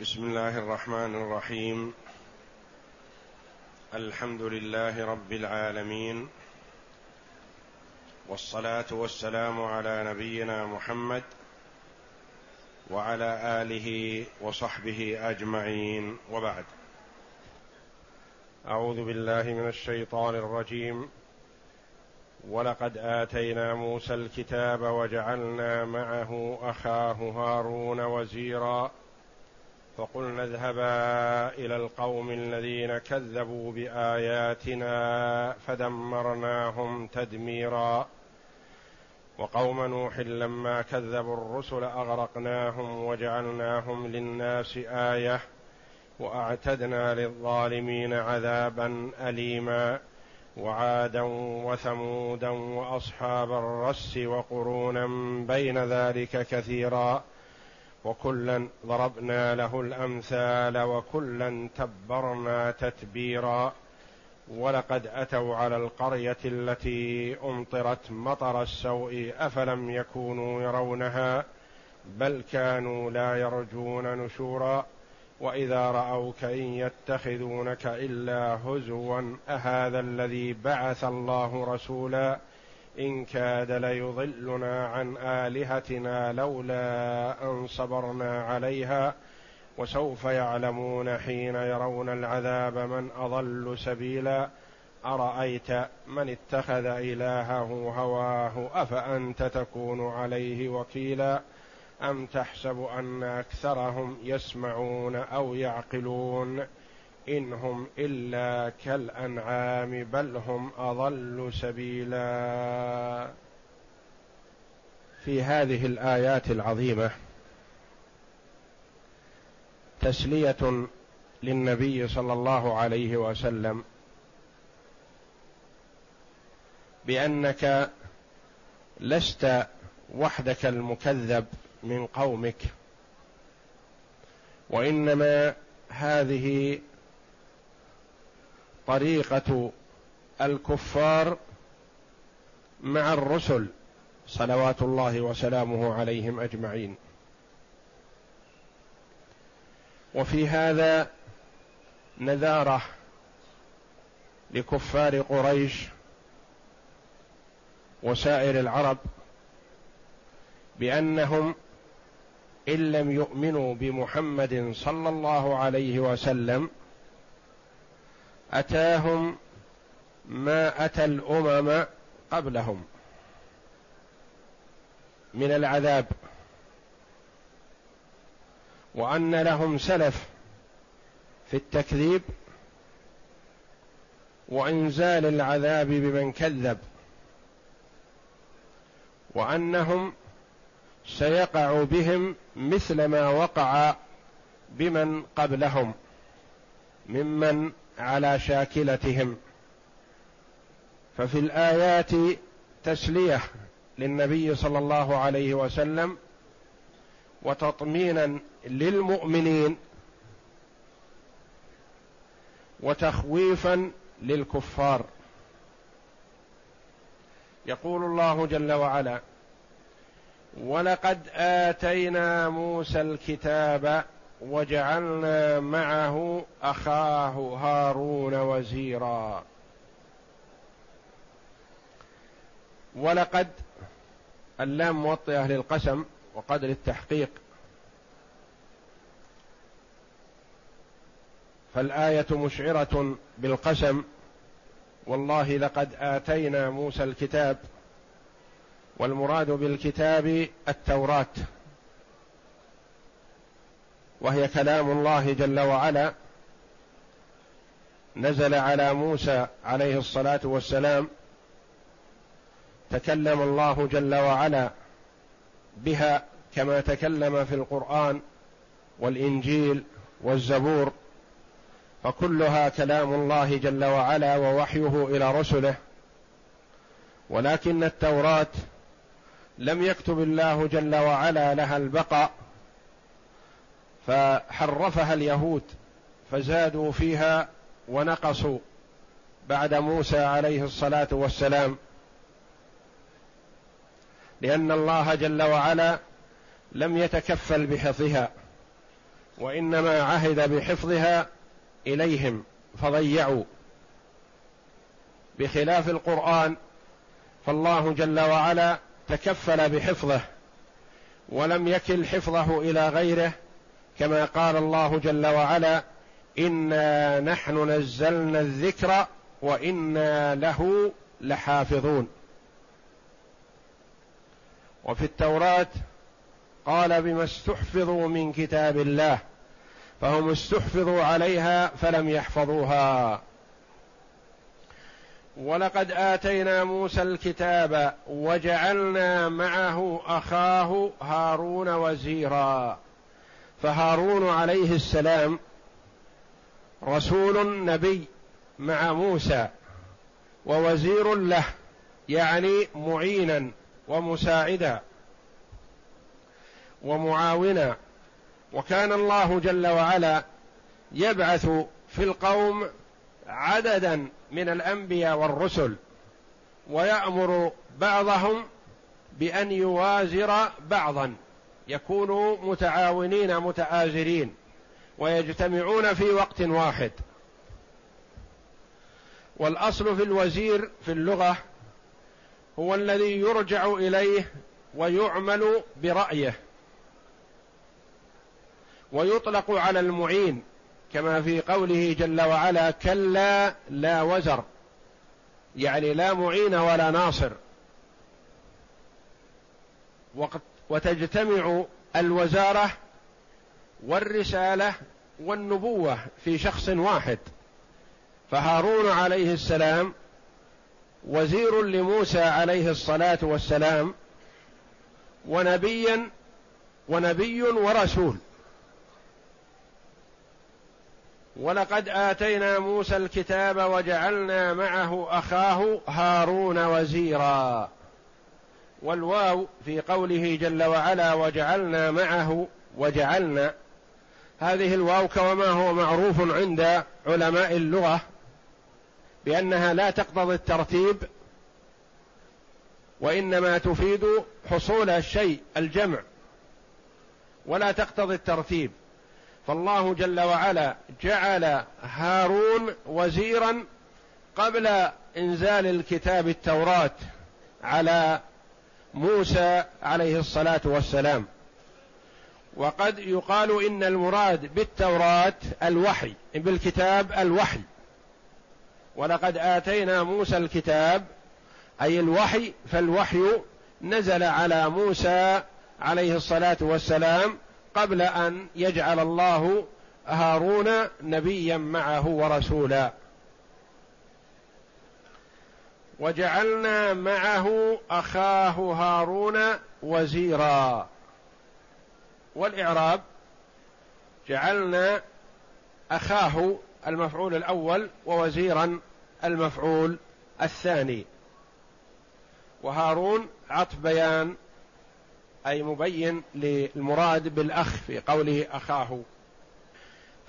بسم الله الرحمن الرحيم. الحمد لله رب العالمين. والصلاة والسلام على نبينا محمد وعلى آله وصحبه أجمعين. وبعد. أعوذ بالله من الشيطان الرجيم. ولقد آتينا موسى الكتاب وجعلنا معه أخاه هارون وزيرا. فقلنا اذهبا إلى القوم الذين كذبوا بآياتنا فدمرناهم تدميرا. وقوم نوح لما كذبوا الرسل أغرقناهم وجعلناهم للناس آية وأعتدنا للظالمين عذابا أليما. وعادا وثمودا وأصحاب الرس وقرونا بين ذلك كثيرا. وكلا ضربنا له الأمثال وكلا تبرنا تتبيرا ولقد أتوا على القرية التي أمطرت مطر السوء أفلم يكونوا يرونها بل كانوا لا يرجون نشورا وإذا رأوك إن يتخذونك إلا هزوا أهذا الذي بعث الله رسولا إن كاد ليضلنا عن آلهتنا لولا أن صبرنا عليها وسوف يعلمون حين يرون العذاب من أضل سبيلا. أرأيت من اتخذ إلهه هواه؟ أفأنت تكون عليه وكيلا؟ أم تحسب أن أكثرهم يسمعون أو يعقلون؟ ان هم إلا كالأنعام بل هم أضل سبيلا. في هذه الآيات العظيمة تسلية للنبي صلى الله عليه وسلم بأنك لست وحدك المكذب من قومك وإنما هذه طريقة الكفار مع الرسل صلوات الله وسلامه عليهم أجمعين. وفي هذا نذارة لكفار قريش وسائر العرب بأنهم إن لم يؤمنوا بمحمد صلى الله عليه وسلم أتاهم ما أتى الأمم قبلهم من العذاب وأن لهم سلف في التكذيب وإنزال العذاب بمن كذب وأنهم سيقع بهم مثل ما وقع بمن قبلهم ممن على شاكلتهم. ففي الآيات تسلية للنبي صلى الله عليه وسلم وتطمينا للمؤمنين وتخويفا للكفار. يقول الله جل وعلا ولقد آتينا موسى الكتاب وجعلنا معه أخاه هارون وزيرا. ولقد اللام موطئة للقسم وقد للتحقيق فالآية مشعرة بالقسم. والله لقد آتينا موسى الكتاب. والمراد بالكتاب التوراة. وهي كلام الله جل وعلا نزل على موسى عليه الصلاة والسلام تكلم الله جل وعلا بها كما تكلم في القرآن والإنجيل والزبور فكلها كلام الله جل وعلا ووحيه إلى رسله ولكن التوراة لم يكتب الله جل وعلا لها البقاء فحرفها اليهود فزادوا فيها ونقصوا بعد موسى عليه الصلاة والسلام. لأن الله جل وعلا لم يتكفل بحفظها وإنما عهد بحفظها إليهم فضيعوا. بخلاف القرآن فالله جل وعلا تكفل بحفظه ولم يكل حفظه إلى غيره كما قال الله جل وعلا إنا نحن نزلنا الذكر وإنا له لحافظون. وفي التوراة قال بما استحفظوا من كتاب الله فهم استحفظوا عليها فلم يحفظوها. ولقد آتينا موسى الكتاب وجعلنا معه أخاه هارون وزيرا. فهارون عليه السلام رسول نبي مع موسى ووزير له يعني معينا ومساعدا ومعاونا. وكان الله جل وعلا يبعث في القوم عددا من الأنبياء والرسل ويأمر بعضهم بأن يوازر بعضا. يكونوا متعاونين متآزرين ويجتمعون في وقت واحد. والأصل في الوزير في اللغة هو الذي يرجع إليه ويعمل برأيه. ويطلق على المعين كما في قوله جل وعلا كلا لا وزر يعني لا معين ولا ناصر. وقد وتجتمع الوزارة والرسالة والنبوة في شخص واحد. فهارون عليه السلام وزير لموسى عليه الصلاة والسلام ونبيا ونبي ورسول. ولقد آتينا موسى الكتاب وجعلنا معه أخاه هارون وزيرا. والواو في قوله جل وعلا وجعلنا معه وجعلنا. هذه الواو كما هو معروف عند علماء اللغة بأنها لا تقتضي الترتيب وإنما تفيد حصول الشيء الجمع ولا تقتضي الترتيب. فالله جل وعلا جعل هارون وزيرا قبل إنزال الكتاب التوراة على موسى عليه الصلاة والسلام. وقد يقال إن المراد بالتوراة الوحي بالكتاب الوحي. ولقد آتينا موسى الكتاب أي الوحي فالوحي نزل على موسى عليه الصلاة والسلام قبل أن يجعل الله هارون نبيا معه ورسولا. وجعلنا معه أخاه هارون وزيرا. والإعراب جعلنا أخاه المفعول الأول ووزيرا المفعول الثاني. وهارون عطف بيان أي مبين للمراد بالأخ في قوله أخاه.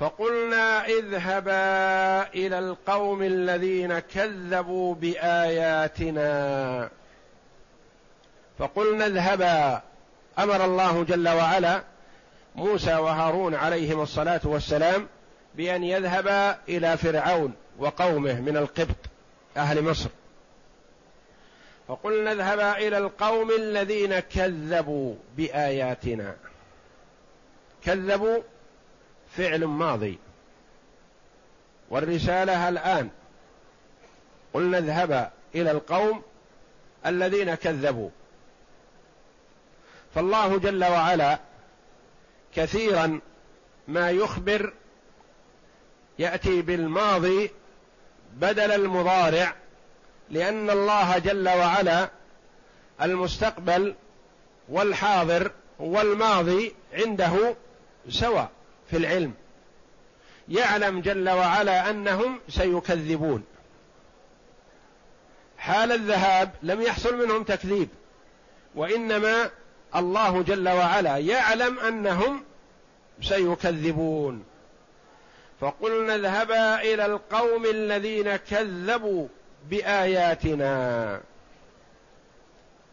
فقلنا اذهبا إلى القوم الذين كذبوا بآياتنا. فقلنا اذهبا. أمر الله جل وعلا موسى وهارون عليهم الصلاة والسلام بأن يذهبا إلى فرعون وقومه من القبط أهل مصر. فقلنا اذهبا إلى القوم الذين كذبوا بآياتنا. كذبوا فعل ماضي. والرسالة الآن. قلنا اذهبا إلى القوم الذين كذبوا. فالله جل وعلا كثيرا ما يخبر يأتي بالماضي بدل المضارع لأن الله جل وعلا المستقبل والحاضر والماضي عنده سواء. في العلم. يعلم جل وعلا أنهم سيكذبون. حال الذهاب لم يحصل منهم تكذيب وإنما الله جل وعلا يعلم أنهم سيكذبون. فقلنا اذهبا إلى القوم الذين كذبوا بآياتنا.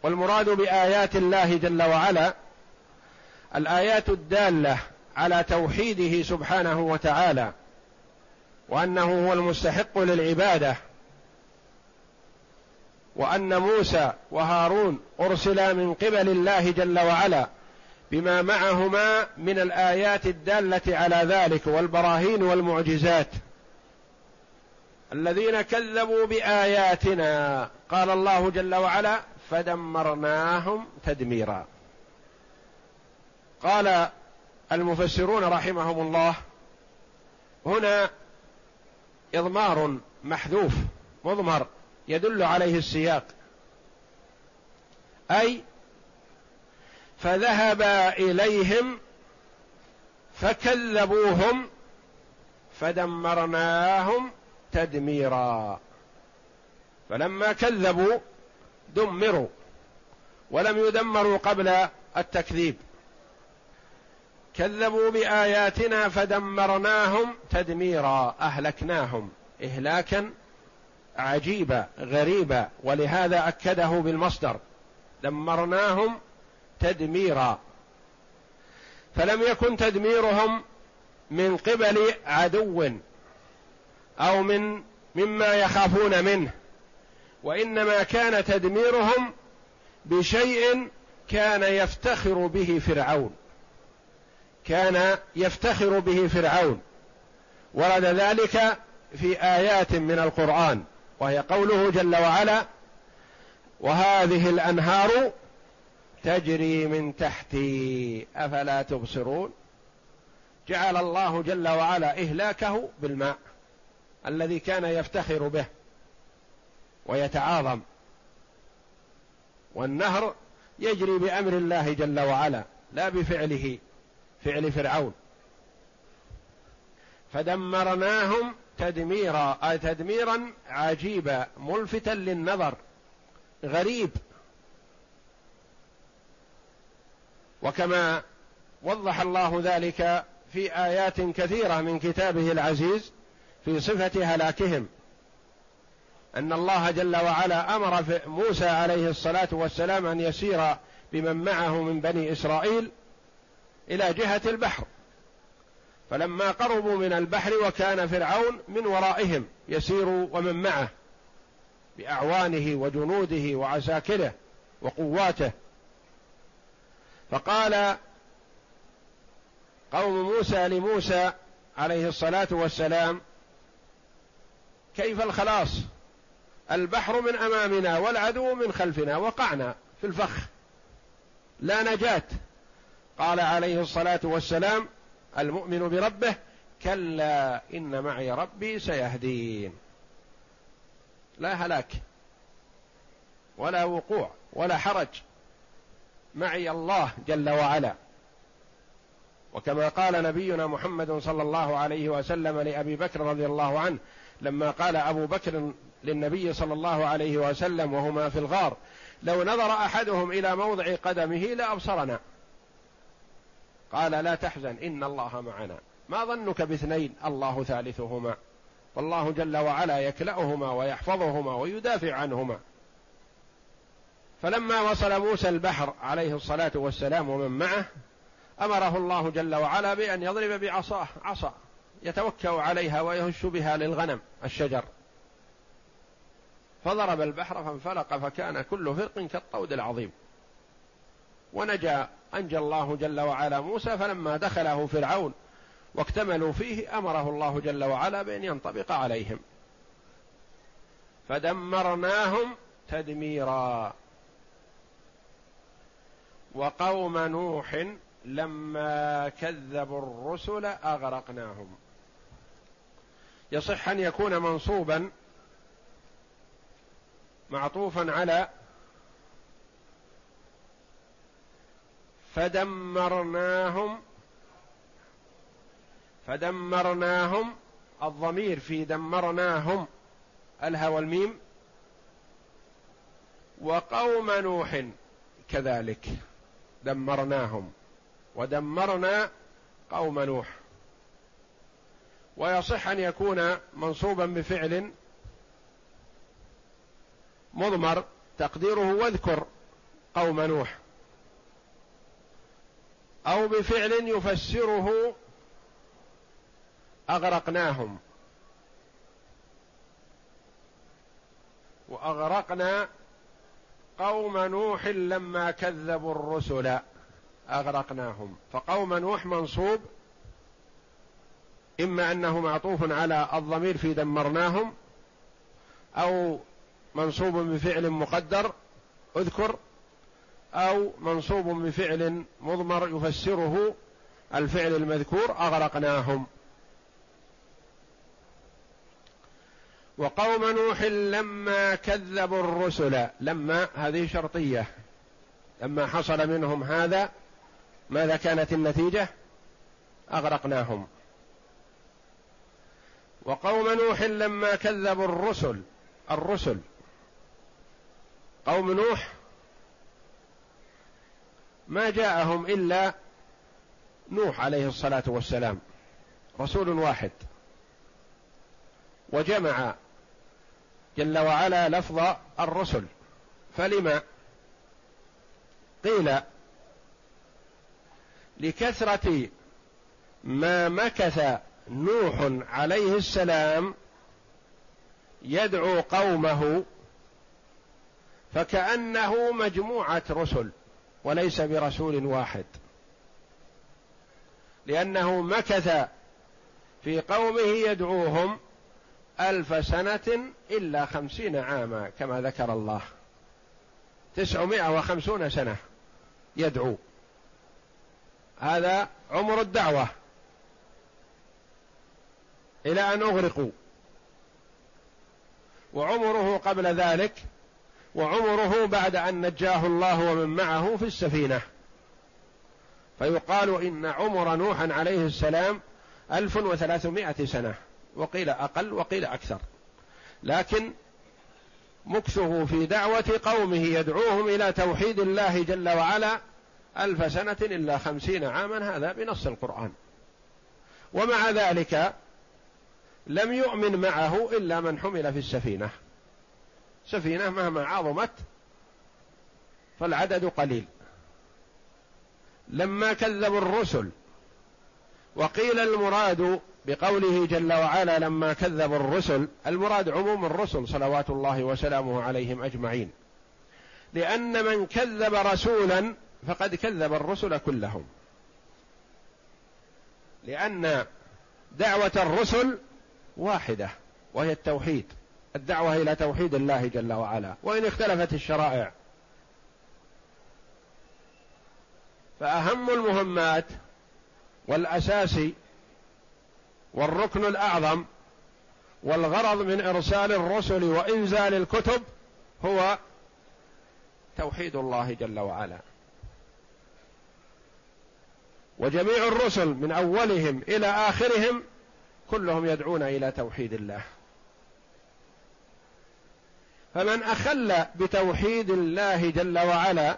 والمراد بآيات الله جل وعلا الآيات الدالة على توحيده سبحانه وتعالى وأنه هو المستحق للعبادة وأن موسى وهارون أرسلا من قبل الله جل وعلا بما معهما من الآيات الدالة على ذلك والبراهين والمعجزات. الذين كذبوا بآياتنا قال الله جل وعلا فدمرناهم تدميرا قال المفسرون رحمهم الله هنا إضمار محذوف مضمر يدل عليه السياق. أي فذهبا إليهم فكذبوهم فدمرناهم تدميرا. فلما كذبوا دمروا ولم يدمروا قبل التكذيب. كذبوا بآياتنا فدمرناهم تدميرا أهلكناهم إهلاكا عجيبا غريبا ولهذا أكده بالمصدر دمرناهم تدميرا. فلم يكن تدميرهم من قبل عدو أو من مما يخافون منه وإنما كان تدميرهم بشيء كان يفتخر به فرعون. كان يفتخر به فرعون. ورد ذلك في آيات من القرآن وهي قوله جل وعلا وهذه الأنهار تجري من تحتي أفلا تبصرون؟ جعل الله جل وعلا إهلاكه بالماء الذي كان يفتخر به ويتعاظم. والنهر يجري بأمر الله جل وعلا لا بفعله. فعل فرعون. فدمرناهم تدميرا أي تدميرا عجيبا ملفتا للنظر غريب. وكما وضح الله ذلك في آيات كثيرة من كتابه العزيز في صفة هلاكهم. أن الله جل وعلا أمر موسى عليه الصلاة والسلام أن يسير بمن معه من بني إسرائيل إلى جهة البحر. فلما قربوا من البحر وكان فرعون من ورائهم يسير ومن معه بأعوانه وجنوده وعساكره وقواته. فقال قوم موسى لموسى عليه الصلاة والسلام كيف الخلاص؟ البحر من أمامنا والعدو من خلفنا وقعنا في الفخ. لا نجاة. قال عليه الصلاة والسلام المؤمن بربه كلا إن معي ربي سيهدين. لا هلاك ولا وقوع ولا حرج. معي الله جل وعلا. وكما قال نبينا محمد صلى الله عليه وسلم لأبي بكر رضي الله عنه لما قال أبو بكر للنبي صلى الله عليه وسلم وهما في الغار لو نظر أحدهم إلى موضع قدمه لأبصرنا. قال لا تحزن إن الله معنا. ما ظنك باثنين؟ الله ثالثهما. والله جل وعلا يكلأهما ويحفظهما ويدافع عنهما. فلما وصل موسى البحر عليه الصلاة والسلام ومن معه أمره الله جل وعلا بأن يضرب بعصاه عصا يتوكأ عليها ويهش بها للغنم الشجر. فضرب البحر فانفلق فكان كل فرق كالطود العظيم. ونجا أنجى الله جل وعلا موسى فلما دخله فرعون واكتملوا فيه أمره الله جل وعلا بأن ينطبق عليهم. فدمرناهم تدميرا. وقوم نوح لما كذبوا الرسل أغرقناهم. يصح أن يكون منصوبا معطوفا على فدمرناهم فدمرناهم الضمير في دمرناهم الها والميم وقوم نوح كذلك دمرناهم ودمرنا قوم نوح ويصح أن يكون منصوبا بفعل مضمر تقديره واذكر قوم نوح أو بفعل يفسره أغرقناهم. وأغرقنا قوم نوح لما كذبوا الرسل. أغرقناهم. فقوم نوح منصوب إما انه معطوف على الضمير في دمرناهم أو منصوب بفعل مقدر. أذكر أو منصوب بفعل مضمر يفسره الفعل المذكور أغرقناهم. وقوم نوح لما كذبوا الرسل لما هذه شرطية لما حصل منهم هذا ماذا كانت النتيجة؟ أغرقناهم. وقوم نوح لما كذبوا الرسل الرسل قوم نوح ما جاءهم إلا نوح عليه الصلاة والسلام رسول واحد. وجمع جل وعلا لفظ الرسل. فلما قيل لكثرة ما مكث نوح عليه السلام يدعو قومه فكأنه مجموعة رسل. وليس برسول واحد. لأنه مكث في قومه يدعوهم ألف سنة إلا خمسين عاما كما ذكر الله. تسعمائة وخمسون سنة يدعو. هذا عمر الدعوة. إلى أن أغرقوا. وعمره قبل ذلك وعمره بعد أن نجاه الله ومن معه في السفينة. فيقال إن عمر نوح عليه السلام ألف وثلاثمائة سنة. وقيل أقل وقيل أكثر. لكن مكثه في دعوة قومه يدعوهم إلى توحيد الله جل وعلا ألف سنة إلا خمسين عاما هذا بنص القرآن. ومع ذلك لم يؤمن معه إلا من حمل في السفينة. سفينة مهما عظمت فالعدد قليل. لما كذبوا الرسل وقيل المراد بقوله جل وعلا لما كذبوا الرسل المراد عموم الرسل صلوات الله وسلامه عليهم أجمعين. لأن من كذب رسولا فقد كذب الرسل كلهم. لأن دعوة الرسل واحدة وهي التوحيد. الدعوة إلى توحيد الله جل وعلا. وإن اختلفت الشرائع. فأهم المهمات والاساسي والركن الأعظم والغرض من إرسال الرسل وإنزال الكتب هو توحيد الله جل وعلا. وجميع الرسل من أولهم إلى آخرهم كلهم يدعون إلى توحيد الله. فمن أخل بتوحيد الله جل وعلا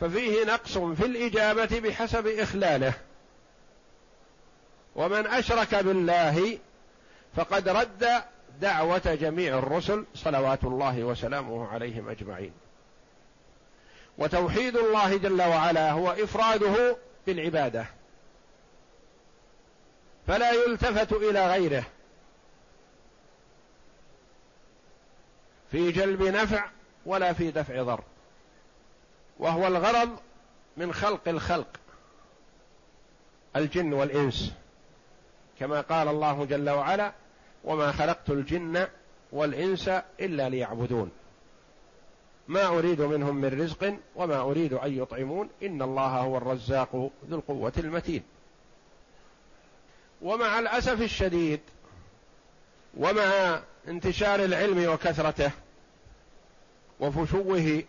ففيه نقص في الإجابة بحسب إخلاله. ومن أشرك بالله فقد رد دعوة جميع الرسل صلوات الله وسلامه عليهم أجمعين. وتوحيد الله جل وعلا هو إفراده بالعبادة. فلا يلتفت إلى غيره. في جلب نفع ولا في دفع ضر. وهو الغرض من خلق الخلق الجن والإنس. كما قال الله جل وعلا وما خلقت الجن والإنس إلا ليعبدون ما أريد منهم من رزق وما أريد أن يطعمون إن الله هو الرزاق ذو القوة المتين. ومع الأسف الشديد ومع انتشار العلم وكثرته وفشوه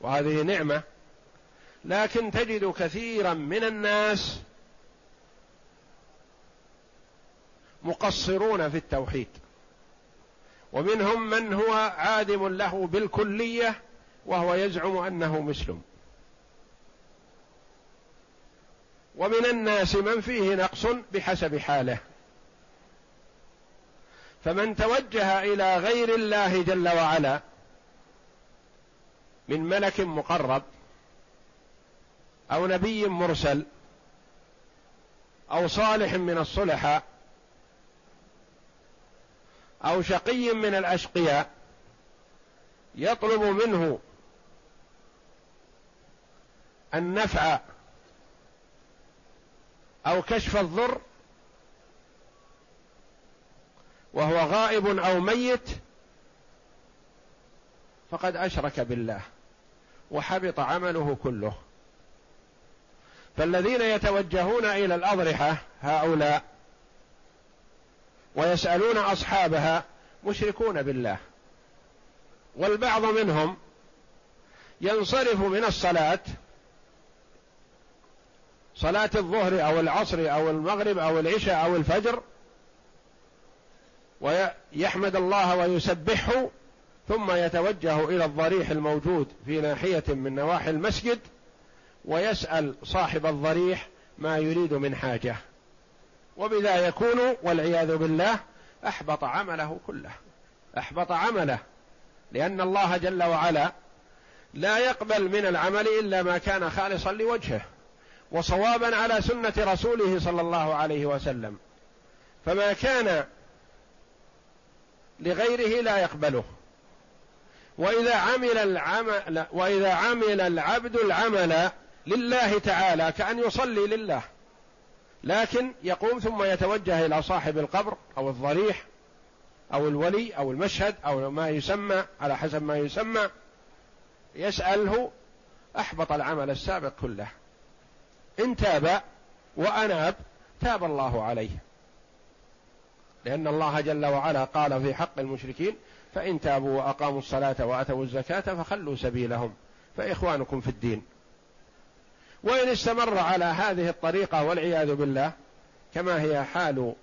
وهذه نعمة لكن تجد كثيرا من الناس مقصرون في التوحيد. ومنهم من هو عادم له بالكلية وهو يزعم أنه مسلم. ومن الناس من فيه نقص بحسب حاله. فمن توجه إلى غير الله جل وعلا من ملك مقرب أو نبي مرسل أو صالح من الصلحاء أو شقي من الأشقياء يطلب منه النفع أو كشف الضر وهو غائب أو ميت فقد أشرك بالله وحبط عمله كله. فالذين يتوجهون إلى الأضرحة هؤلاء ويسألون أصحابها مشركون بالله والبعض منهم ينصرف من الصلاة صلاة الظهر أو العصر أو المغرب أو العشاء أو الفجر ويحمد الله ويسبحه ثم يتوجه إلى الضريح الموجود في ناحية من نواحي المسجد ويسأل صاحب الضريح ما يريد من حاجة. وبذا يكون والعياذ بالله أحبط عمله كله. أحبط عمله. لأن الله جل وعلا لا يقبل من العمل إلا ما كان خالصا لوجهه وصوابا على سنة رسوله صلى الله عليه وسلم. فما كان لغيره لا يقبله. وإذا عمل العمل وإذا عمل العبد العمل لله تعالى كأن يصلي لله. لكن يقوم ثم يتوجه إلى صاحب القبر أو الضريح أو الولي أو المشهد أو ما يسمى على حسب ما يسمى يسأله أحبط العمل السابق كله. إن تاب وأناب تاب الله عليه. لأن الله جل وعلا قال في حق المشركين فإن تابوا وأقاموا الصلاة وأتوا الزكاة فخلوا سبيلهم فإخوانكم في الدين. وإن استمر على هذه الطريقة والعياذ بالله كما هي حال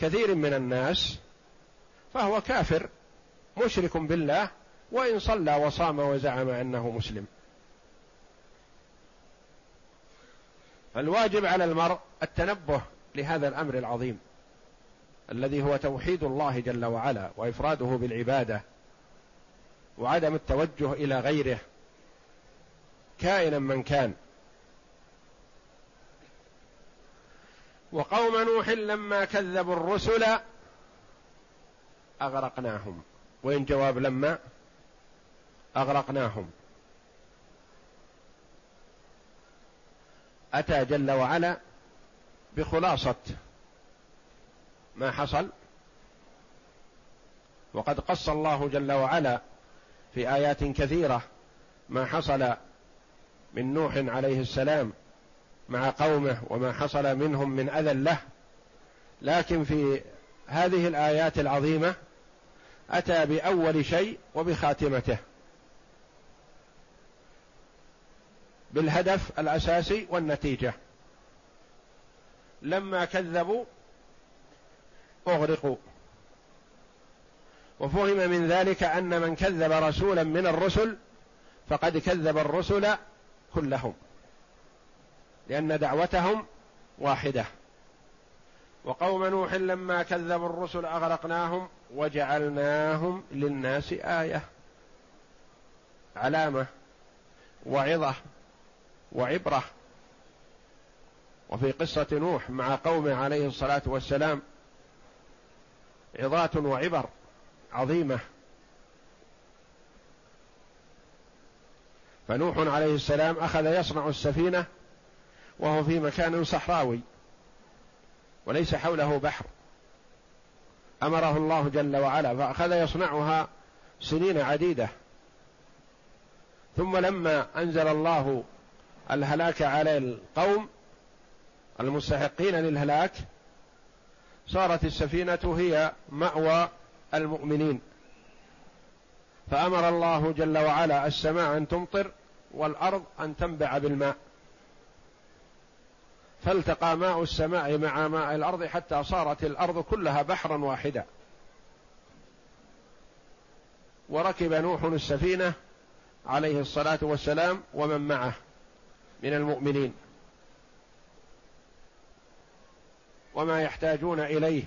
كثير من الناس فهو كافر مشرك بالله وإن صلى وصام وزعم أنه مسلم. فالواجب على المرء التنبه لهذا الأمر العظيم. الذي هو توحيد الله جل وعلا وإفراده بالعبادة وعدم التوجه إلى غيره كائنا من كان. وقوم نوح لما كذبوا الرسل أغرقناهم. وين جواب لما؟ أغرقناهم. أتى جل وعلا بخلاصة ما حصل؟ وقد قص الله جل وعلا في آيات كثيرة ما حصل من نوح عليه السلام مع قومه وما حصل منهم من أذى له. لكن في هذه الآيات العظيمة أتى بأول شيء وبخاتمته. بالهدف الأساسي والنتيجة. لما كذبوا اغرقوا وفهم من ذلك أن من كذب رسولا من الرسل فقد كذب الرسل كلهم لأن دعوتهم واحدة. وقوم نوح لما كذبوا الرسل أغرقناهم وجعلناهم للناس آية علامة وعظة وعبرة. وفي قصة نوح مع قومه عليه الصلاة والسلام عظات وعبر عظيمة. فنوح عليه السلام أخذ يصنع السفينة وهو في مكان صحراوي وليس حوله بحر. أمره الله جل وعلا فأخذ يصنعها سنين عديدة. ثم لما أنزل الله الهلاك على القوم المستحقين للهلاك صارت السفينة هي مأوى المؤمنين. فأمر الله جل وعلا السماء أن تمطر والأرض أن تنبع بالماء. فالتقى ماء السماء مع ماء الأرض حتى صارت الأرض كلها بحرا واحدا. وركب نوح السفينة عليه الصلاة والسلام ومن معه من المؤمنين. وما يحتاجون إليه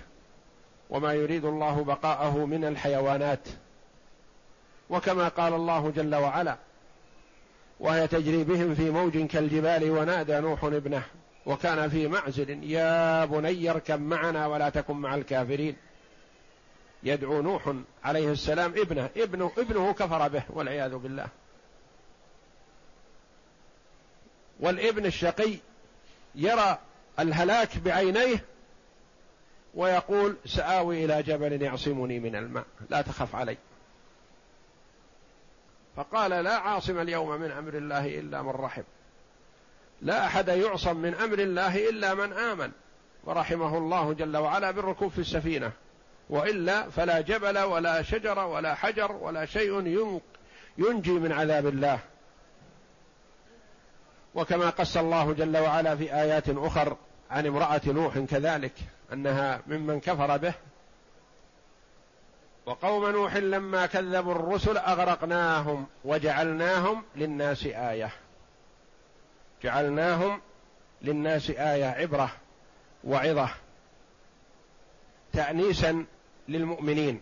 وما يريد الله بقاءه من الحيوانات. وكما قال الله جل وعلا وهي تجري بهم في موج كالجبال ونادى نوح ابنه وكان في معزل يا بني اركب معنا ولا تكن مع الكافرين. يدعو نوح عليه السلام ابنه ابنه ابنه كفر به والعياذ بالله. والابن الشقي يرى الهلاك بعينيه ويقول سآوي إلى جبل يعصمني من الماء لا تخف علي. فقال لا عاصم اليوم من أمر الله إلا من رحم. لا أحد يعصم من أمر الله إلا من آمن. ورحمه الله جل وعلا بالركوب في السفينة. وإلا فلا جبل ولا شجر ولا حجر ولا شيء ينجي من عذاب الله. وكما قص الله جل وعلا في آيات أخر عن امرأة نوح كذلك أنها ممن كفر به. وقوم نوح لما كذبوا الرسل أغرقناهم وجعلناهم للناس آية. جعلناهم للناس آية عبرة وعظة تأنيسا للمؤمنين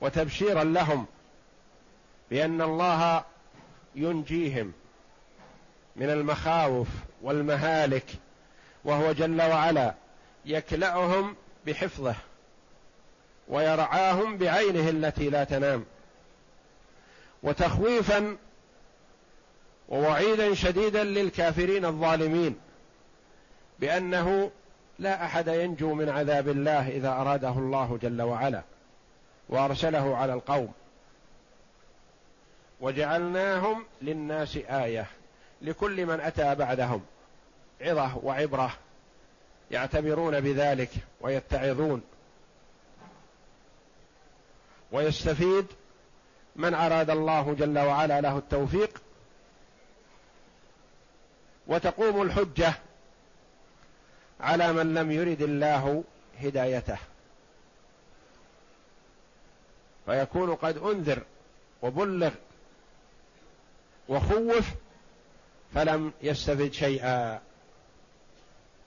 وتبشيرا لهم بأن الله ينجيهم من المخاوف والمهالك وهو جل وعلا يكلأهم بحفظه ويرعاهم بعينه التي لا تنام وتخويفا ووعيدا شديدا للكافرين الظالمين بأنه لا أحد ينجو من عذاب الله إذا أراده الله جل وعلا وأرسله على القوم وجعلناهم للناس آية لكل من أتى بعدهم عظة وعبرة يعتبرون بذلك ويتعظون. ويستفيد من أراد الله جل وعلا له التوفيق وتقوم الحجة على من لم يرد الله هدايته. فيكون قد أنذر وبلغ وخوف فلم يستفد شيئا.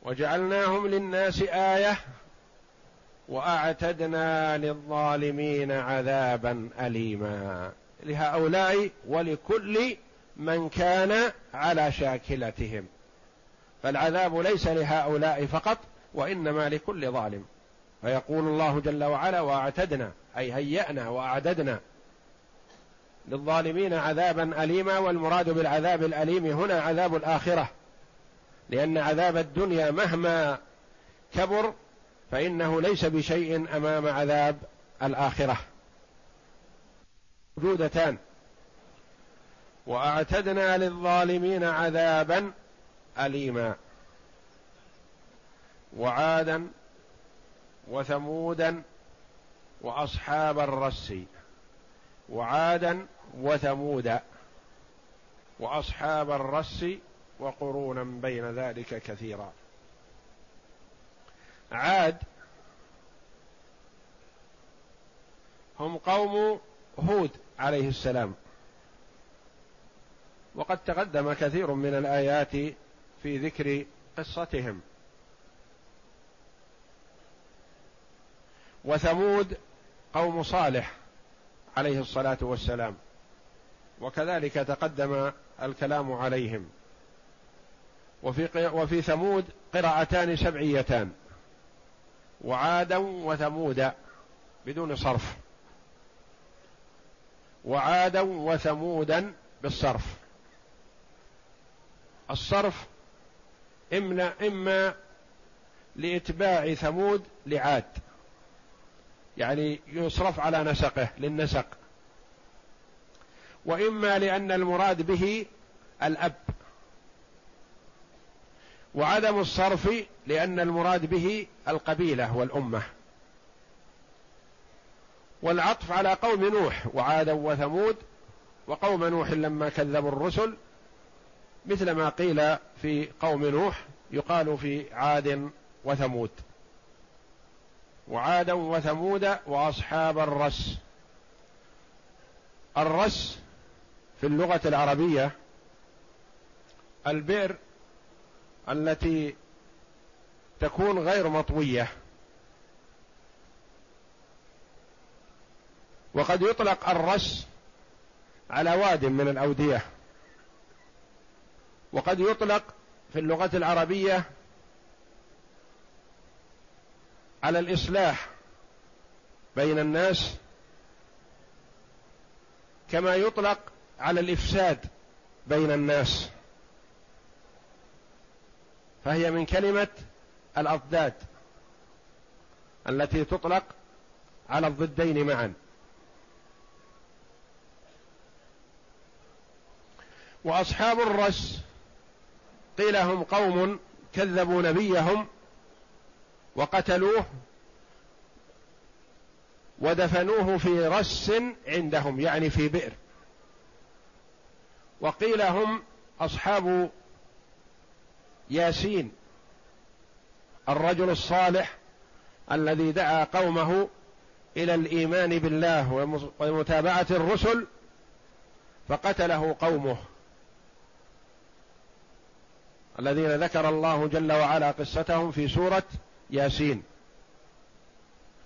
وجعلناهم للناس آية وأعتدنا للظالمين عذابا اليما. لهؤلاء ولكل من كان على شاكلتهم. فالعذاب ليس لهؤلاء فقط وإنما لكل ظالم. فيقول الله جل وعلا وأعتدنا أي هيأنا وأعددنا للظالمين عذابا اليما والمراد بالعذاب الأليم هنا عذاب الآخرة. لأن عذاب الدنيا مهما كبر فإنه ليس بشيء أمام عذاب الآخرة. موجودتان وأعتدنا للظالمين عذابا اليما. وعادا وثمودا وأصحاب الرس. وعادا وثمودا وأصحاب الرس وقرونا بين ذلك كثيرا. عاد هم قوم هود عليه السلام. وقد تقدم كثير من الآيات في ذكر قصتهم. وثمود قوم صالح عليه الصلاة والسلام. وكذلك تقدم الكلام عليهم. وفي وفي ثمود قراءتان سبعيتان. وعادا وثمودا بدون صرف. وعادا وثمودا بالصرف. الصرف إما إما لإتباع ثمود لعاد. يعني يصرف على نسقه للنسق. وإما لأن المراد به الأب. وعدم الصرف لأن المراد به القبيلة والأمة. والعطف على قوم نوح وعادا وثمود وقوم نوح لما كذبوا الرسل مثل ما قيل في قوم نوح يقال في عاد وثمود. وعادا وثمود وأصحاب الرس. الرس في اللغة العربية البئر التي تكون غير مطوية. وقد يطلق الرس على واد من الأودية. وقد يطلق في اللغة العربية على الإصلاح بين الناس كما يطلق على الإفساد بين الناس. فهي من كلمة الأضداد التي تطلق على الضدين معا. وأصحاب الرس قيل هم قوم كذبوا نبيهم وقتلوه ودفنوه في رس عندهم يعني في بئر. وقيل هم أصحاب ياسين الرجل الصالح الذي دعا قومه إلى الإيمان بالله ومتابعة الرسل فقتله قومه. الذين ذكر الله جل وعلا قصتهم في سورة ياسين.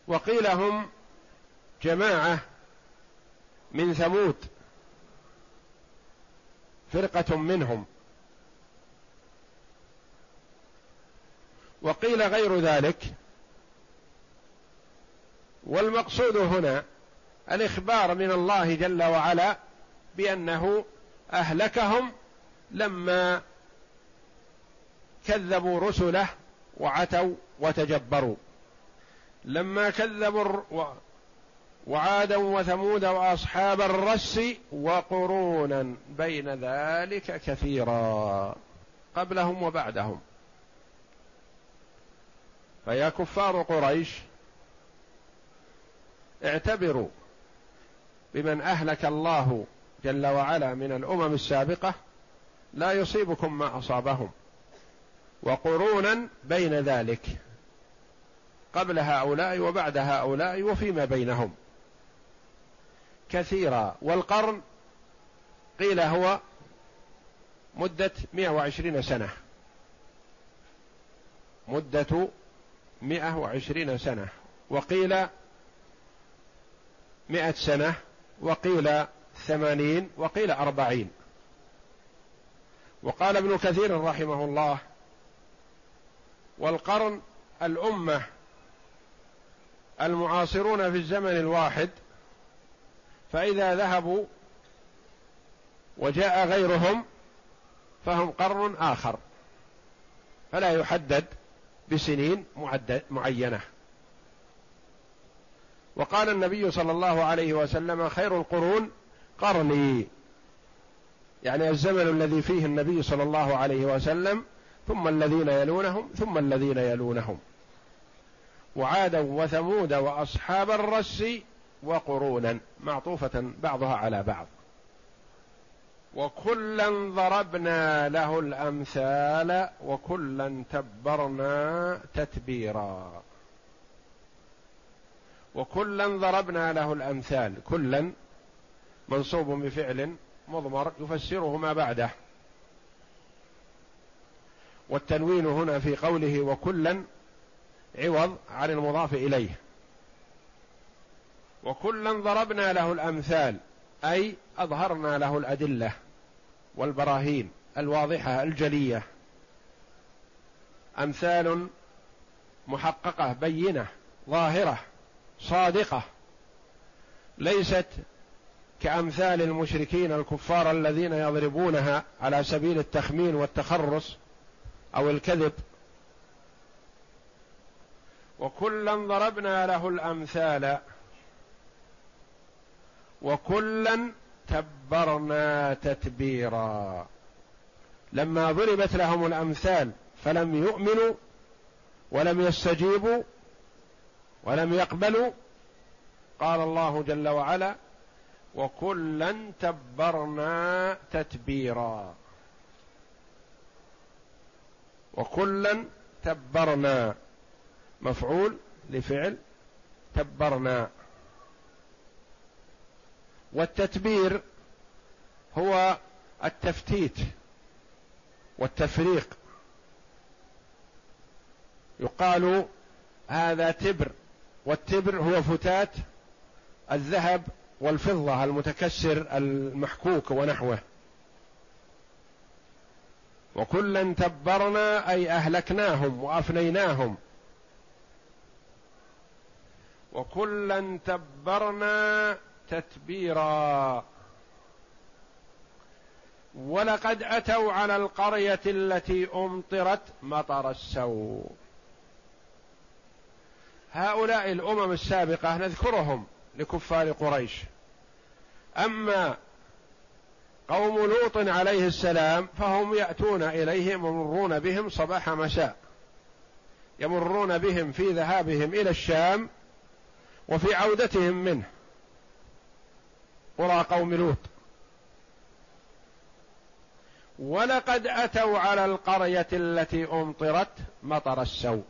وقيل هم جماعة من ثمود فرقة منهم. وقيل غير ذلك. والمقصود هنا الإخبار من الله جل وعلا بأنه أهلكهم لما كذبوا رسله وعتوا وتجبروا. لما كذبوا وعادا وثمود وأصحاب الرس وقرونا بين ذلك كثيرا قبلهم وبعدهم. فيا كفار قريش اعتبروا بمن أهلك الله جل وعلا من الأمم السابقة لا يصيبكم ما أصابهم وقرونا بين ذلك قبل هؤلاء وبعد هؤلاء وفيما بينهم. كثيرا والقرن قيل هو مدة 120 سنة. مدة 120 سنة وقيل مئة سنة وقيل ثمانين وقيل أربعين. وقال ابن كثير رحمه الله والقرن الأمة المعاصرون في الزمن الواحد فإذا ذهبوا وجاء غيرهم فهم قرن آخر فلا يحدد بسنين معينة. وقال النبي صلى الله عليه وسلم خير القرون قرني. يعني الزمن الذي فيه النبي صلى الله عليه وسلم ثم الذين يلونهم ثم الذين يلونهم. وعادا وثمود وأصحاب الرس وقرونا معطوفة بعضها على بعض. وكلا ضربنا له الأمثال وكلا تبرنا تتبيرا. وكلا ضربنا له الأمثال. كلا منصوب بفعل مضمر يفسره ما بعده. والتنوين هنا في قوله وكلا عوض عن المضاف إليه. وكلا ضربنا له الأمثال. أي أظهرنا له الأدلة. والبراهين الواضحة الجلية. أمثال محققة بينة ظاهرة صادقة ليست كأمثال المشركين الكفار الذين يضربونها على سبيل التخمين والتخرص أو الكذب. وكلا ضربنا له الأمثال وكلا تبرنا تتبيرا لما ضربت لهم الأمثال فلم يؤمنوا ولم يستجيبوا ولم يقبلوا قال الله جل وعلا وكلا تبرنا تتبيرا. وكلا تبرنا. مفعول لفعل تبرنا. والتتبير هو التفتيت والتفريق. يقال هذا تبر والتبر هو فتات الذهب والفضة المتكسر المحكوك ونحوه. وكلا تبرنا أي أهلكناهم وأفنيناهم. وكلا تبرنا تتبيرا. ولقد أتوا على القرية التي أمطرت مطر السوء. هؤلاء الأمم السابقة نذكرهم لكفار قريش. أما قوم لوط عليه السلام فهم يأتون إليه يمرون بهم صباح مساء. يمرون بهم في ذهابهم إلى الشام وفي عودتهم منه. قرى قوم لوط. ولقد أتوا على القرية التي أمطرت مطر السوء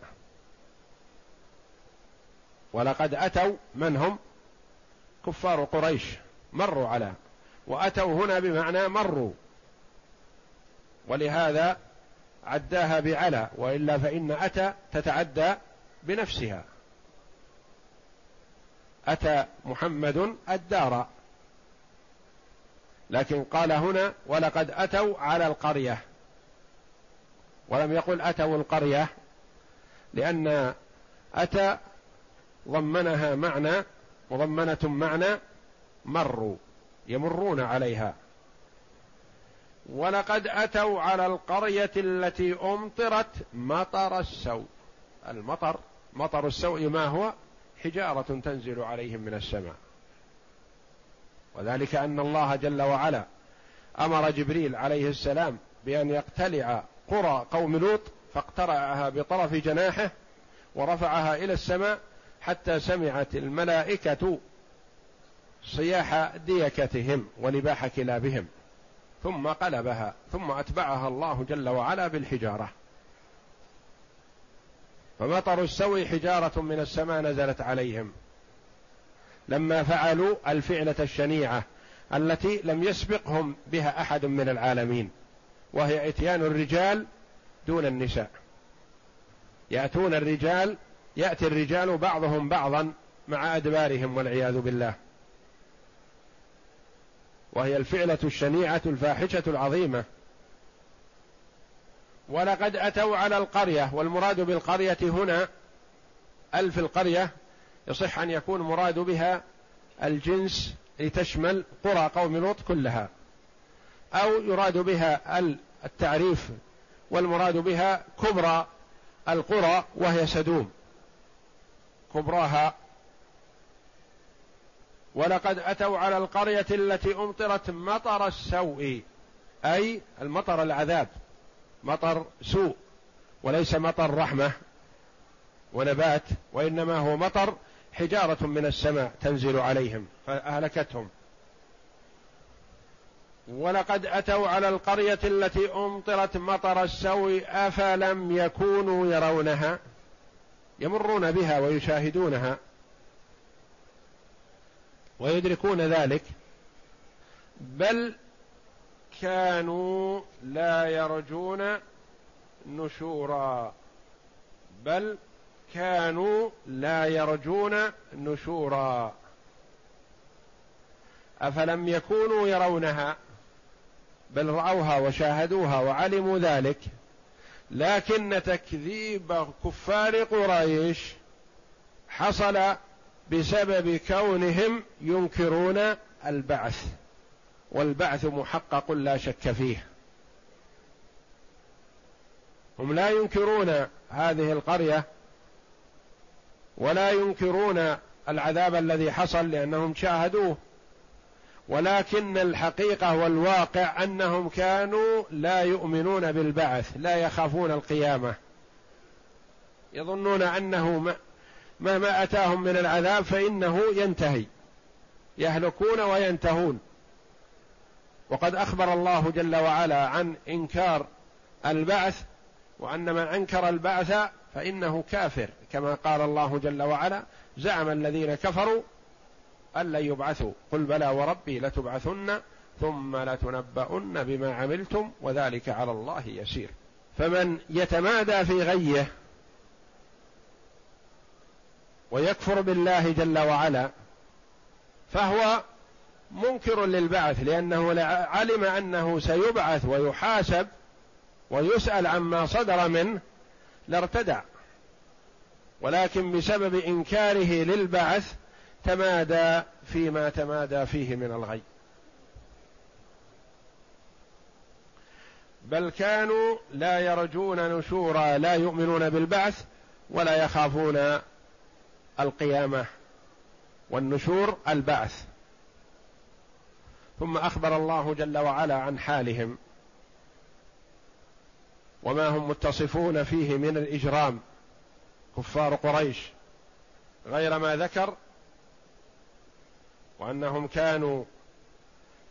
ولقد أتوا من هم؟ كفار قريش. مروا على وأتوا هنا بمعنى مروا. ولهذا عداها بعلى وإلا فإن أتى تتعدى بنفسها. أتى محمد الدار. لكن قال هنا ولقد أتوا على القرية. ولم يقل أتوا القرية لأن أتى ضمنها معنى مضمنة معنى مروا يمرون عليها. ولقد أتوا على القرية التي أمطرت مطر السوء. المطر مطر السوء ما هو؟ حجارة تنزل عليهم من السماء. وذلك أن الله جل وعلا أمر جبريل عليه السلام بأن يقتلع قرى قوم لوط فاقترعها بطرف جناحه ورفعها إلى السماء حتى سمعت الملائكة صياح ديكتهم ونباح كلابهم. ثم قلبها ثم أتبعها الله جل وعلا بالحجارة. فمطر السوء حجارة من السماء نزلت عليهم. لما فعلوا الفعلة الشنيعة التي لم يسبقهم بها أحد من العالمين وهي إتيان الرجال دون النساء. يأتون الرجال يأتي الرجال بعضهم بعضا مع أدبارهم والعياذ بالله. وهي الفعلة الشنيعة الفاحشة العظيمة. ولقد أتوا على القرية والمراد بالقرية هنا ألف القرية يصح أن يكون مراد بها الجنس لتشمل قرى قوم لوط كلها أو يراد بها التعريف والمراد بها كبرى القرى وهي سدوم. كبراها. ولقد أتوا على القرية التي أمطرت مطر السوء أي المطر العذاب مطر سوء وليس مطر رحمة ونبات وإنما هو مطر حجارة من السماء تنزل عليهم فاهلكتهم ولقد أتوا على القرية التي أمطرت مطر السوء أفلم يكونوا يرونها؟ يمرون بها ويشاهدونها. ويدركون ذلك. بل كانوا لا يرجون نشورا. بل كانوا لا يرجون نشورا. أفلم يكونوا يرونها؟ بل رأوها وشاهدوها وعلموا ذلك. لكن تكذيب كفار قريش حصل بسبب كونهم ينكرون البعث والبعث محقق لا شك فيه. هم لا ينكرون هذه القرية ولا ينكرون العذاب الذي حصل لأنهم شاهدوه. ولكن الحقيقة والواقع أنهم كانوا لا يؤمنون بالبعث لا يخافون القيامة. يظنون أنه مهما أتاهم من العذاب فإنه ينتهي. يهلكون وينتهون. وقد أخبر الله جل وعلا عن إنكار البعث وأن من أنكر البعث فإنه كافر. كما قال الله جل وعلا زعم الذين كفروا أن لن يبعثوا. قل بلى وربي لتبعثن ثم لتنبؤن بما عملتم وذلك على الله يسير. فمن يتمادى في غيه ويكفر بالله جل وعلا فهو منكر للبعث لأنه علم أنه سيبعث ويحاسب ويسأل عما صدر منه لارتدع. ولكن بسبب إنكاره للبعث تمادى فيما تمادى فيه من الغي. بل كانوا لا يرجون نشورا لا يؤمنون بالبعث ولا يخافون القيامة والنشور البعث. ثم أخبر الله جل وعلا عن حالهم. وما هم متصفون فيه من الإجرام كفار قريش غير ما ذكر وأنهم كانوا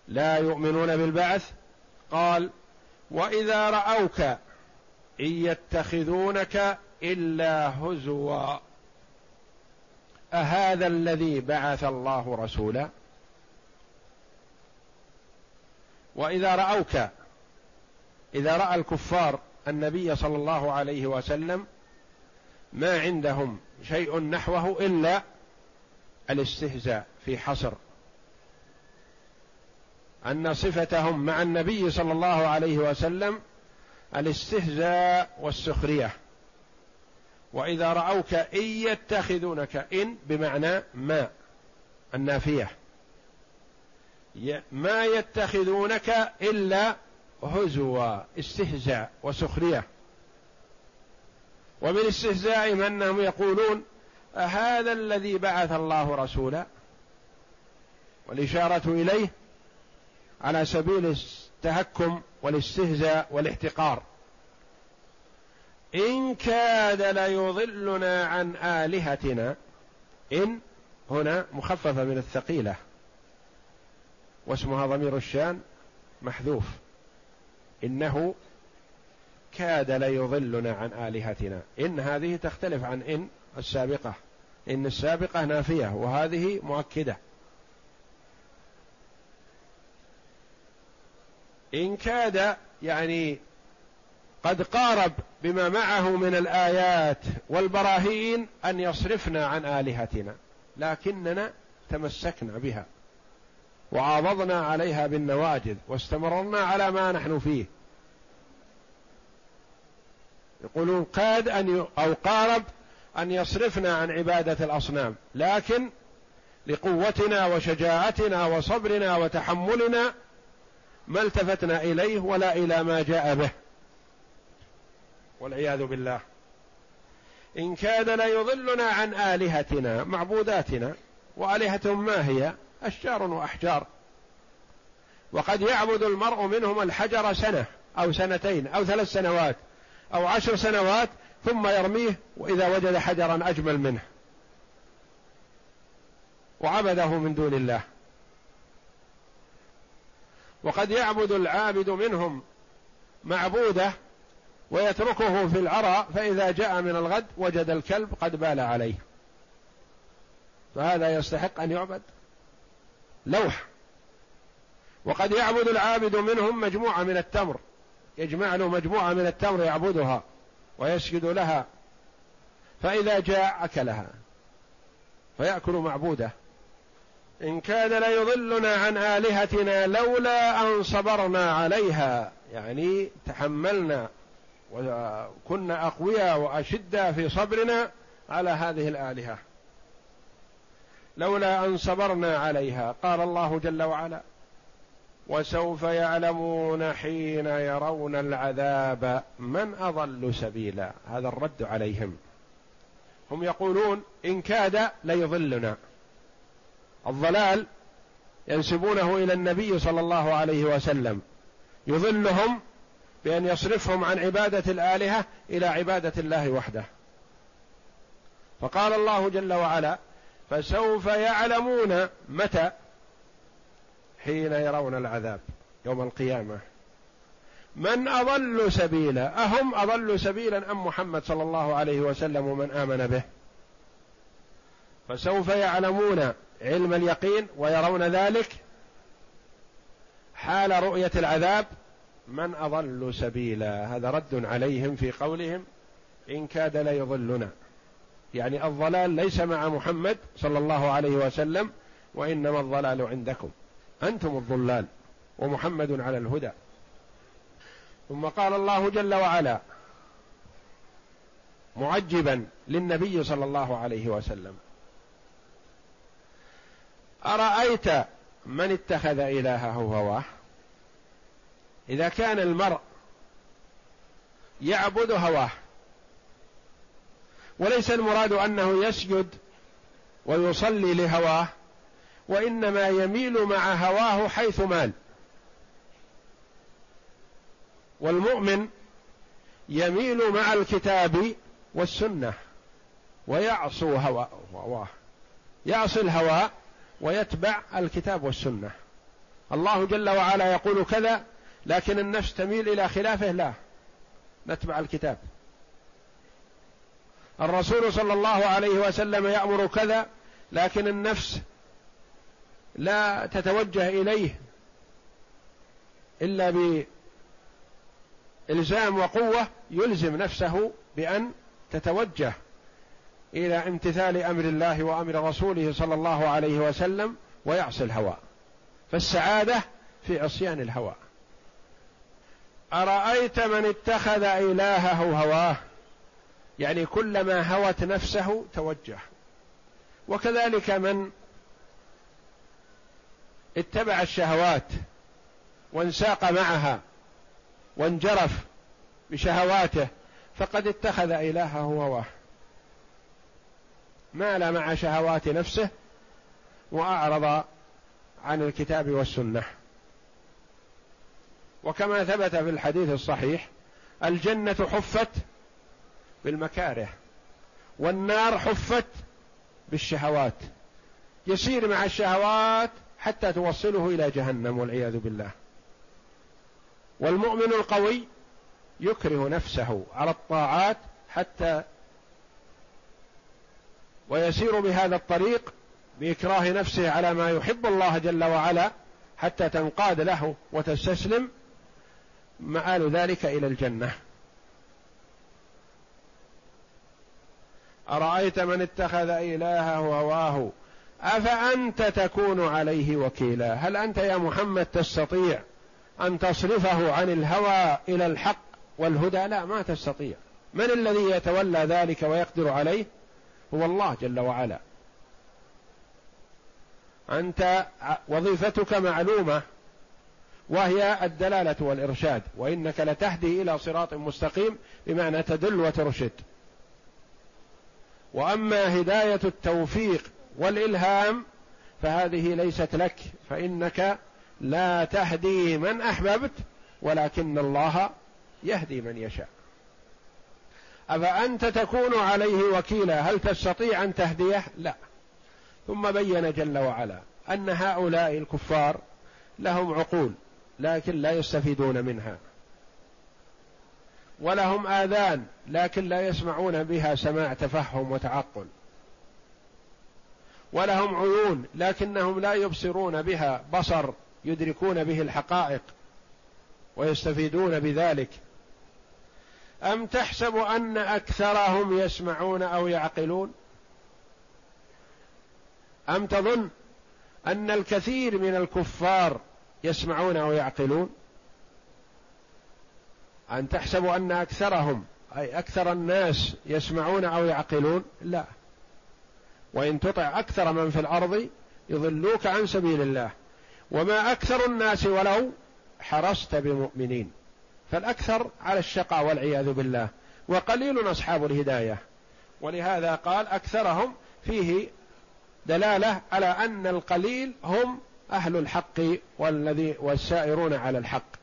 لا يؤمنون بالبعث قال وإذا رأوك إن يتخذونك إلا هزوا أهذا الذي بعث الله رسولا؟ وإذا رأوك إذا رأى الكفار النبي صلى الله عليه وسلم ما عندهم شيء نحوه إلا الاستهزاء في حصر. أن صفتهم مع النبي صلى الله عليه وسلم الاستهزاء والسخرية. وإذا رأوك إن يتخذونك إن بمعنى ما النافية. ما يتخذونك إلا هزوا استهزاء وسخرية. ومن استهزائهم أنهم يقولون أهذا الذي بعث الله رسولا والإشارة إليه على سبيل التهكم والاستهزاء والاحتقار. إن كاد ليضلنا عن آلهتنا إن هنا مخففة من الثقيلة واسمها ضمير الشان محذوف. إنه كاد ليضلنا عن آلهتنا. إن هذه تختلف عن إن السابقة. إن السابقة نافية وهذه مؤكدة. إن كاد يعني قد قارب بما معه من الآيات والبراهين أن يصرفنا عن آلهتنا لكننا تمسكنا بها. وعاضضنا عليها بالنواجذ واستمررنا على ما نحن فيه. يقولون قاد أن أو قارب أن يصرفنا عن عبادة الأصنام لكن لقوتنا وشجاعتنا وصبرنا وتحملنا ما التفتنا إليه ولا إلى ما جاء به. والعياذ بالله. إن كاد ليضلنا عن آلهتنا معبوداتنا وآلهتهم ما هي؟ أشجار وأحجار. وقد يعبد المرء منهم الحجر سنة أو سنتين أو ثلاث سنوات أو عشر سنوات ثم يرميه وإذا وجد حجرا أجمل منه. وعبده من دون الله. وقد يعبد العابد منهم معبوده ويتركه في العرى فإذا جاء من الغد وجد الكلب قد بال عليه. فهذا يستحق أن يعبد. لوح. وقد يعبد العابد منهم مجموعة من التمر. يجمع له مجموعة من التمر يعبدها ويسجد لها. فإذا جاء أكلها فيأكل معبوده. إن كان ليضلنا عن آلهتنا لولا أن صبرنا عليها. يعني تحملنا وكنا أقوياء وأشداء في صبرنا على هذه الآلهة. لولا أن صبرنا عليها. قال الله جل وعلا وسوف يعلمون حين يرون العذاب من أضل سبيلا. هذا الرد عليهم. هم يقولون إن كاد ليضلنا. الضلال ينسبونه إلى النبي صلى الله عليه وسلم. يضلهم بأن يصرفهم عن عبادة الآلهة إلى عبادة الله وحده. فقال الله جل وعلا فسوف يعلمون متى حين يرون العذاب يوم القيامة. من أضل سبيلا أهم أضل سبيلا أم محمد صلى الله عليه وسلم ومن آمن به؟ فسوف يعلمون علم اليقين ويرون ذلك حال رؤية العذاب. من أضل سبيلا هذا رد عليهم في قولهم إن كاد ليضلنا. يعني الضلال ليس مع محمد صلى الله عليه وسلم وإنما الضلال عندكم. أنتم الضلال ومحمد على الهدى. ثم قال الله جل وعلا معجبا للنبي صلى الله عليه وسلم. أرأيت من اتخذ إلهه هواه؟ إذا كان المرء يعبد هواه وليس المراد أنه يسجد ويصلي لهواه وإنما يميل مع هواه حيث مال. والمؤمن يميل مع الكتاب والسنة ويعصو هواه يعصي الهوى ويتبع الكتاب والسنة. الله جل وعلا يقول كذا لكن النفس تميل إلى خلافه لا نتبع الكتاب. الرسول صلى الله عليه وسلم يأمر كذا لكن النفس لا تتوجه إليه إلا بإلزام وقوة يلزم نفسه بأن تتوجه إلى امتثال أمر الله وأمر رسوله صلى الله عليه وسلم ويعصي الهوى. فالسعادة في عصيان الهوى. أرأيت من اتخذ إلهه هواه؟ يعني كلما هوت نفسه توجه. وكذلك من اتبع الشهوات وانساق معها وانجرف بشهواته فقد اتخذ إلهه هواه مال مع شهوات نفسه وأعرض عن الكتاب والسنة. وكما ثبت في الحديث الصحيح الجنة حفت بالمكاره. والنار حفت بالشهوات. يسير مع الشهوات حتى توصله إلى جهنم والعياذ بالله. والمؤمن القوي يكره نفسه على الطاعات حتى ويسير بهذا الطريق بإكراه نفسه على ما يحب الله جل وعلا حتى تنقاد له وتستسلم. مآل ذلك إلى الجنة. أرأيت من اتخذ إلهه هواه؟ أفأنت تكون عليه وكيلا؟ هل أنت يا محمد تستطيع أن تصرفه عن الهوى إلى الحق والهدى؟ لا ما تستطيع. من الذي يتولى ذلك ويقدر عليه؟ هو الله جل وعلا. أنت وظيفتك معلومة وهي الدلالة والإرشاد وإنك لتهدي إلى صراط مستقيم بمعنى تدل وترشد. وأما هداية التوفيق والإلهام فهذه ليست لك فإنك لا تهدي من أحببت ولكن الله يهدي من يشاء. أفأنت تكون عليه وكيلا؟ هل تستطيع أن تهديه؟ لا. ثم بين جل وعلا أن هؤلاء الكفار لهم عقول لكن لا يستفيدون منها. ولهم آذان لكن لا يسمعون بها سماع تفهم وتعقل. ولهم عيون لكنهم لا يبصرون بها بصر يدركون به الحقائق ويستفيدون بذلك. أم تحسب أن أكثرهم يسمعون أو يعقلون؟ أم تظن أن الكثير من الكفار يسمعون أو يعقلون؟ أن تحسبوا أن أكثرهم أي أكثر الناس يسمعون أو يعقلون؟ لا. وإن تطع أكثر من في الأرض يضلوك عن سبيل الله. وما أكثر الناس ولو حرصت بمؤمنين. فالأكثر على الشقاء والعياذ بالله. وقليل أصحاب الهداية. ولهذا قال أكثرهم فيه دلالة على أن القليل هم أهل الحق والذي والسائرون على الحق.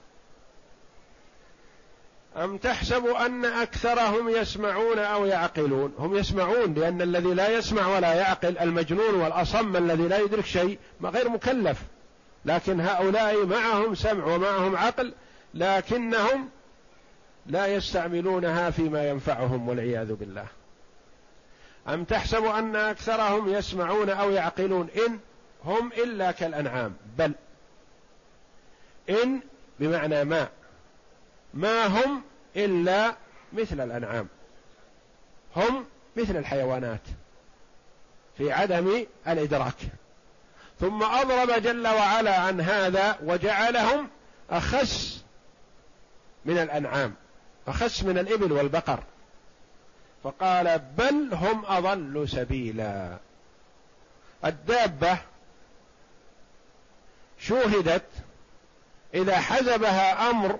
أم تحسب أن أكثرهم يسمعون أو يعقلون؟ هم يسمعون لأن الذي لا يسمع ولا يعقل المجنون والأصم الذي لا يدرك شيء غير مكلف. لكن هؤلاء معهم سمع ومعهم عقل لكنهم لا يستعملونها فيما ينفعهم والعياذ بالله. أم تحسب أن أكثرهم يسمعون أو يعقلون؟ إن هم إلا كالأنعام. بل إن بمعنى ما ما هم إلا مثل الأنعام. هم مثل الحيوانات في عدم الإدراك. ثم أضرب جل وعلا عن هذا وجعلهم أخس من الأنعام أخس من الإبل والبقر. فقال بل هم أضل سبيلا. الدابة شوهدت إذا حزبها أمر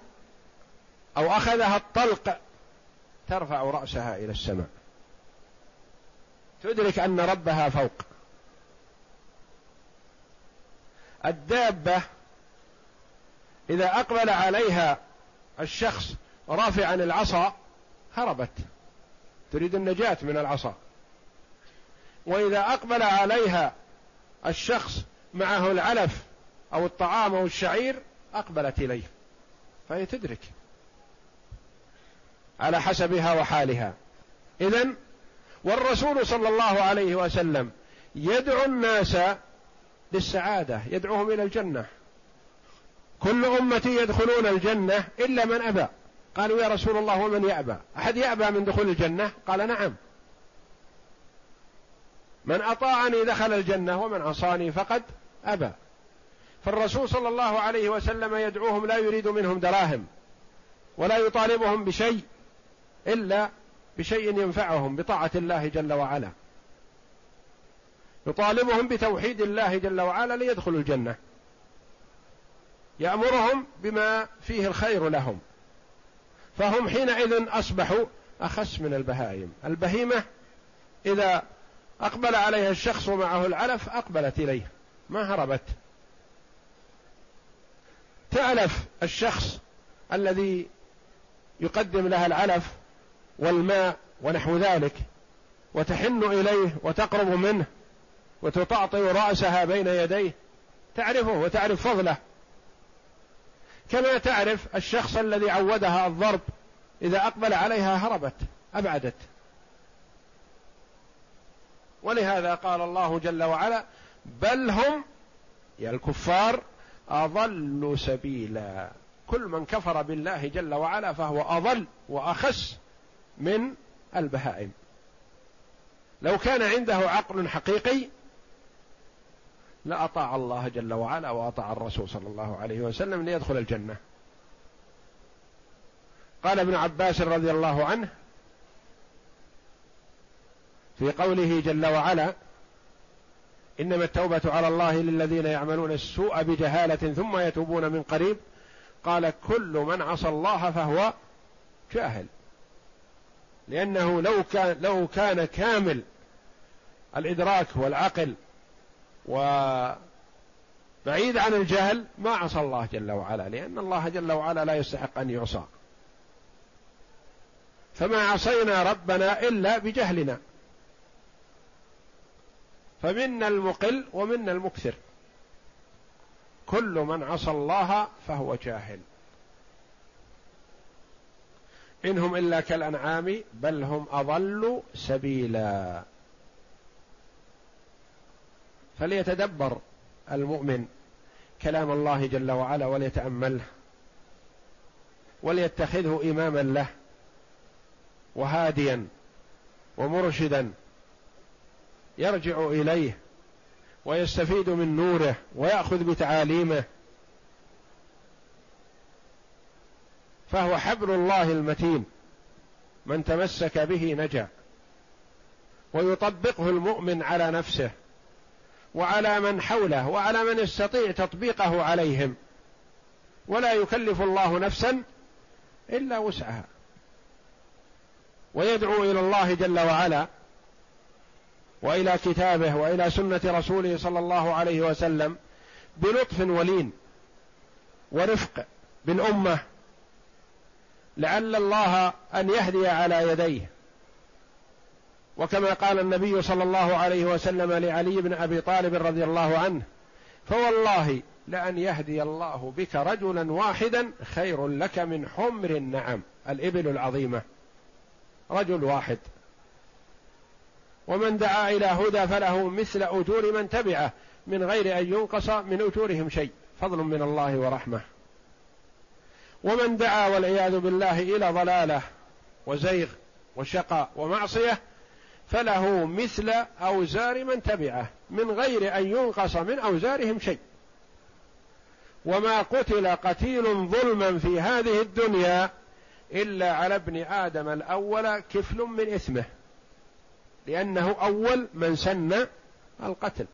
أو أخذها الطلق ترفع رأسها إلى السماء. تدرك أن ربها فوق. الدابة إذا أقبل عليها الشخص رافعا العصا هربت. تريد النجاة من العصا. وإذا أقبل عليها الشخص معه العلف أو الطعام أو الشعير أقبلت إليه. فهي تدرك. على حسبها وحالها. إذا والرسول صلى الله عليه وسلم يدعو الناس للسعادة يدعوهم إلى الجنة. كل أمتي يدخلون الجنة إلا من أبى. قالوا يا رسول الله ومن يأبى؟ أحد يأبى من دخول الجنة؟ قال نعم. من أطاعني دخل الجنة ومن عصاني فقد أبى. فالرسول صلى الله عليه وسلم يدعوهم لا يريد منهم دراهم ولا يطالبهم بشيء. إلا بشيء ينفعهم بطاعة الله جل وعلا. يطالبهم بتوحيد الله جل وعلا ليدخلوا الجنة. يأمرهم بما فيه الخير لهم. فهم حينئذ أصبحوا أخس من البهائم. البهيمة إذا أقبل عليها الشخص ومعه العلف أقبلت إليه. ما هربت. تألف الشخص الذي يقدم لها العلف والماء ونحو ذلك وتحن إليه وتقرب منه وتطأطئ رأسها بين يديه تعرفه وتعرف فضله. كما تعرف الشخص الذي عودها الضرب إذا أقبل عليها هربت أبعدت. ولهذا قال الله جل وعلا بل هم يا الكفار أضل سبيلا. كل من كفر بالله جل وعلا فهو أضل وأخس. من البهائم. لو كان عنده عقل حقيقي لأطاع الله جل وعلا وأطاع الرسول صلى الله عليه وسلم ليدخل الجنة. قال ابن عباس رضي الله عنه في قوله جل وعلا إنما التوبة على الله للذين يعملون السوء بجهالة ثم يتوبون من قريب. قال كل من عصى الله فهو جاهل. لأنه لو كان لو كان كامل الإدراك والعقل وبعيد عن الجهل ما عصى الله جل وعلا لأن الله جل وعلا لا يستحق أن يعصى. فما عصينا ربنا إلا بجهلنا. فمنا المقل ومنا المكثر. كل من عصى الله فهو جاهل. إنهم إلا كالأنعام بل هم أضل سبيلا. فليتدبر المؤمن كلام الله جل وعلا وليتأمله وليتخذه إماما له وهاديا ومرشدا يرجع إليه ويستفيد من نوره ويأخذ بتعاليمه فهو حبل الله المتين من تمسك به نجا ويطبقه المؤمن على نفسه وعلى من حوله وعلى من يستطيع تطبيقه عليهم. ولا يكلف الله نفسا إلا وسعها. ويدعو إلى الله جل وعلا وإلى كتابه وإلى سنة رسوله صلى الله عليه وسلم بلطف ولين ورفق بالأمة لعل الله أن يهدي على يديه. وكما قال النبي صلى الله عليه وسلم لعلي بن أبي طالب رضي الله عنه فوالله لأن يهدي الله بك رجلا واحدا خير لك من حمر النعم الإبل العظيمة. رجل واحد. ومن دعا إلى هدى فله مثل أجور من تبعه من غير أن ينقص من أجورهم شيء. فضل من الله ورحمة. ومن دعا والعياذ بالله إلى ضلاله وزيغ وشقاء ومعصية فله مثل أوزار من تبعه من غير أن ينقص من أوزارهم شيء. وما قتل قتيل ظلما في هذه الدنيا إلا على ابن آدم الأول كفل من إثمه لأنه أول من سن القتل.